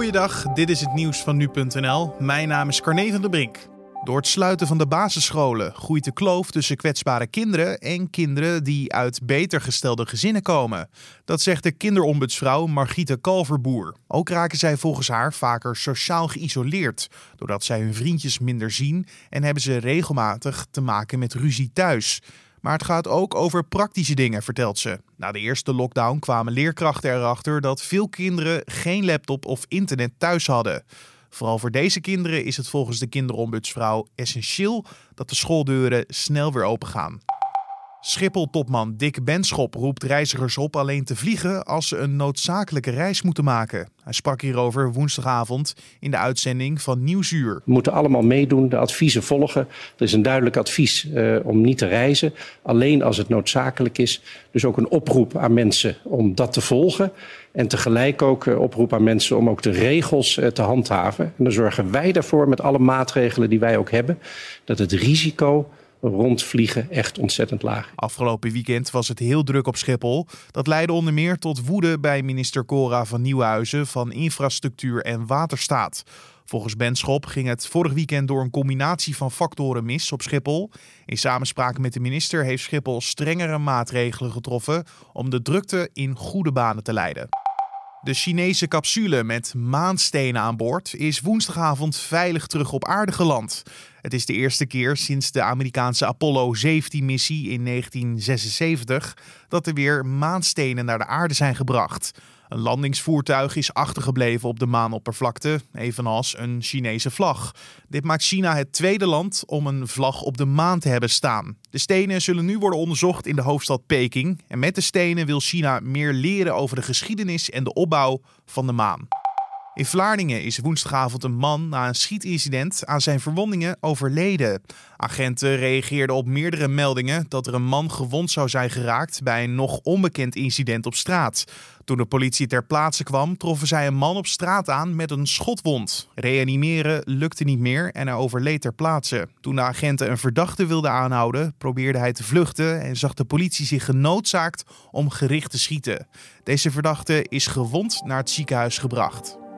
Goeiedag, dit is het nieuws van nu.nl. Mijn naam is Carne van der Brink. Door het sluiten van de basisscholen groeit de kloof tussen kwetsbare kinderen en kinderen die uit beter gestelde gezinnen komen. Dat zegt de kinderombudsvrouw Margriete Kalverboer. Ook raken zij volgens haar vaker sociaal geïsoleerd, doordat zij hun vriendjes minder zien en hebben ze regelmatig te maken met ruzie thuis. Maar het gaat ook over praktische dingen, vertelt ze. Na de eerste lockdown kwamen leerkrachten erachter dat veel kinderen geen laptop of internet thuis hadden. Vooral voor deze kinderen is het volgens de kinderombudsvrouw essentieel dat de schooldeuren snel weer open gaan. Schiphol-topman Dick Benschop roept reizigers op alleen te vliegen als ze een noodzakelijke reis moeten maken. Hij sprak hierover woensdagavond in de uitzending van Nieuwsuur. We moeten allemaal meedoen, de adviezen volgen. Er is een duidelijk advies uh, om niet te reizen, alleen als het noodzakelijk is. Dus ook een oproep aan mensen om dat te volgen. En tegelijk ook uh, oproep aan mensen om ook de regels uh, te handhaven. En dan zorgen wij ervoor met alle maatregelen die wij ook hebben, dat het risico rondvliegen echt ontzettend laag. Afgelopen weekend was het heel druk op Schiphol. Dat leidde onder meer tot woede bij minister Cora van Nieuwhuizen van Infrastructuur en Waterstaat. Volgens Benschop ging het vorig weekend door een combinatie van factoren mis op Schiphol. In samenspraak met de minister heeft Schiphol strengere maatregelen getroffen om de drukte in goede banen te leiden. De Chinese capsule met maanstenen aan boord is woensdagavond veilig terug op aarde geland. Het is de eerste keer sinds de Amerikaanse Apollo 17-missie in 1976 dat er weer maanstenen naar de aarde zijn gebracht. Een landingsvoertuig is achtergebleven op de maanoppervlakte, evenals een Chinese vlag. Dit maakt China het tweede land om een vlag op de maan te hebben staan. De stenen zullen nu worden onderzocht in de hoofdstad Peking. En met de stenen wil China meer leren over de geschiedenis en de opbouw van de maan. In Vlaardingen is woensdagavond een man na een schietincident aan zijn verwondingen overleden. Agenten reageerden op meerdere meldingen dat er een man gewond zou zijn geraakt bij een nog onbekend incident op straat. Toen de politie ter plaatse kwam, troffen zij een man op straat aan met een schotwond. Reanimeren lukte niet meer en hij overleed ter plaatse. Toen de agenten een verdachte wilden aanhouden, probeerde hij te vluchten en zag de politie zich genoodzaakt om gericht te schieten. Deze verdachte is gewond naar het ziekenhuis gebracht.